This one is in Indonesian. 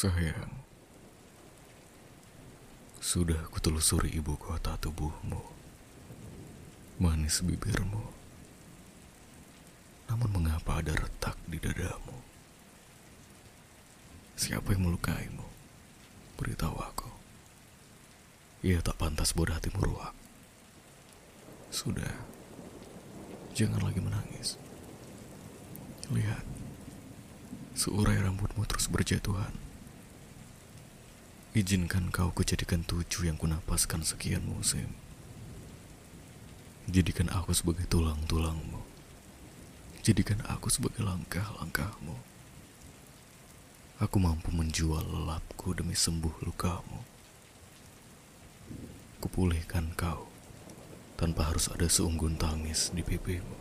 Sayang, sudah kutelusuri ibu kota tubuhmu, manis bibirmu. Namun mengapa ada retak di dadamu? Siapa yang melukaimu? Beritahu aku. Ia tak pantas buat hatimu ruak. Sudah, jangan lagi menangis. Lihat, seurai rambutmu terus berjatuhan. Izinkan kau kujadikan tujuh yang kunapaskan sekian musim. Jadikan aku sebagai tulang-tulangmu. Jadikan aku sebagai langkah-langkahmu. Aku mampu menjual lelapku demi sembuh lukamu. Kupulihkan kau tanpa harus ada seunggun tangis di pipimu.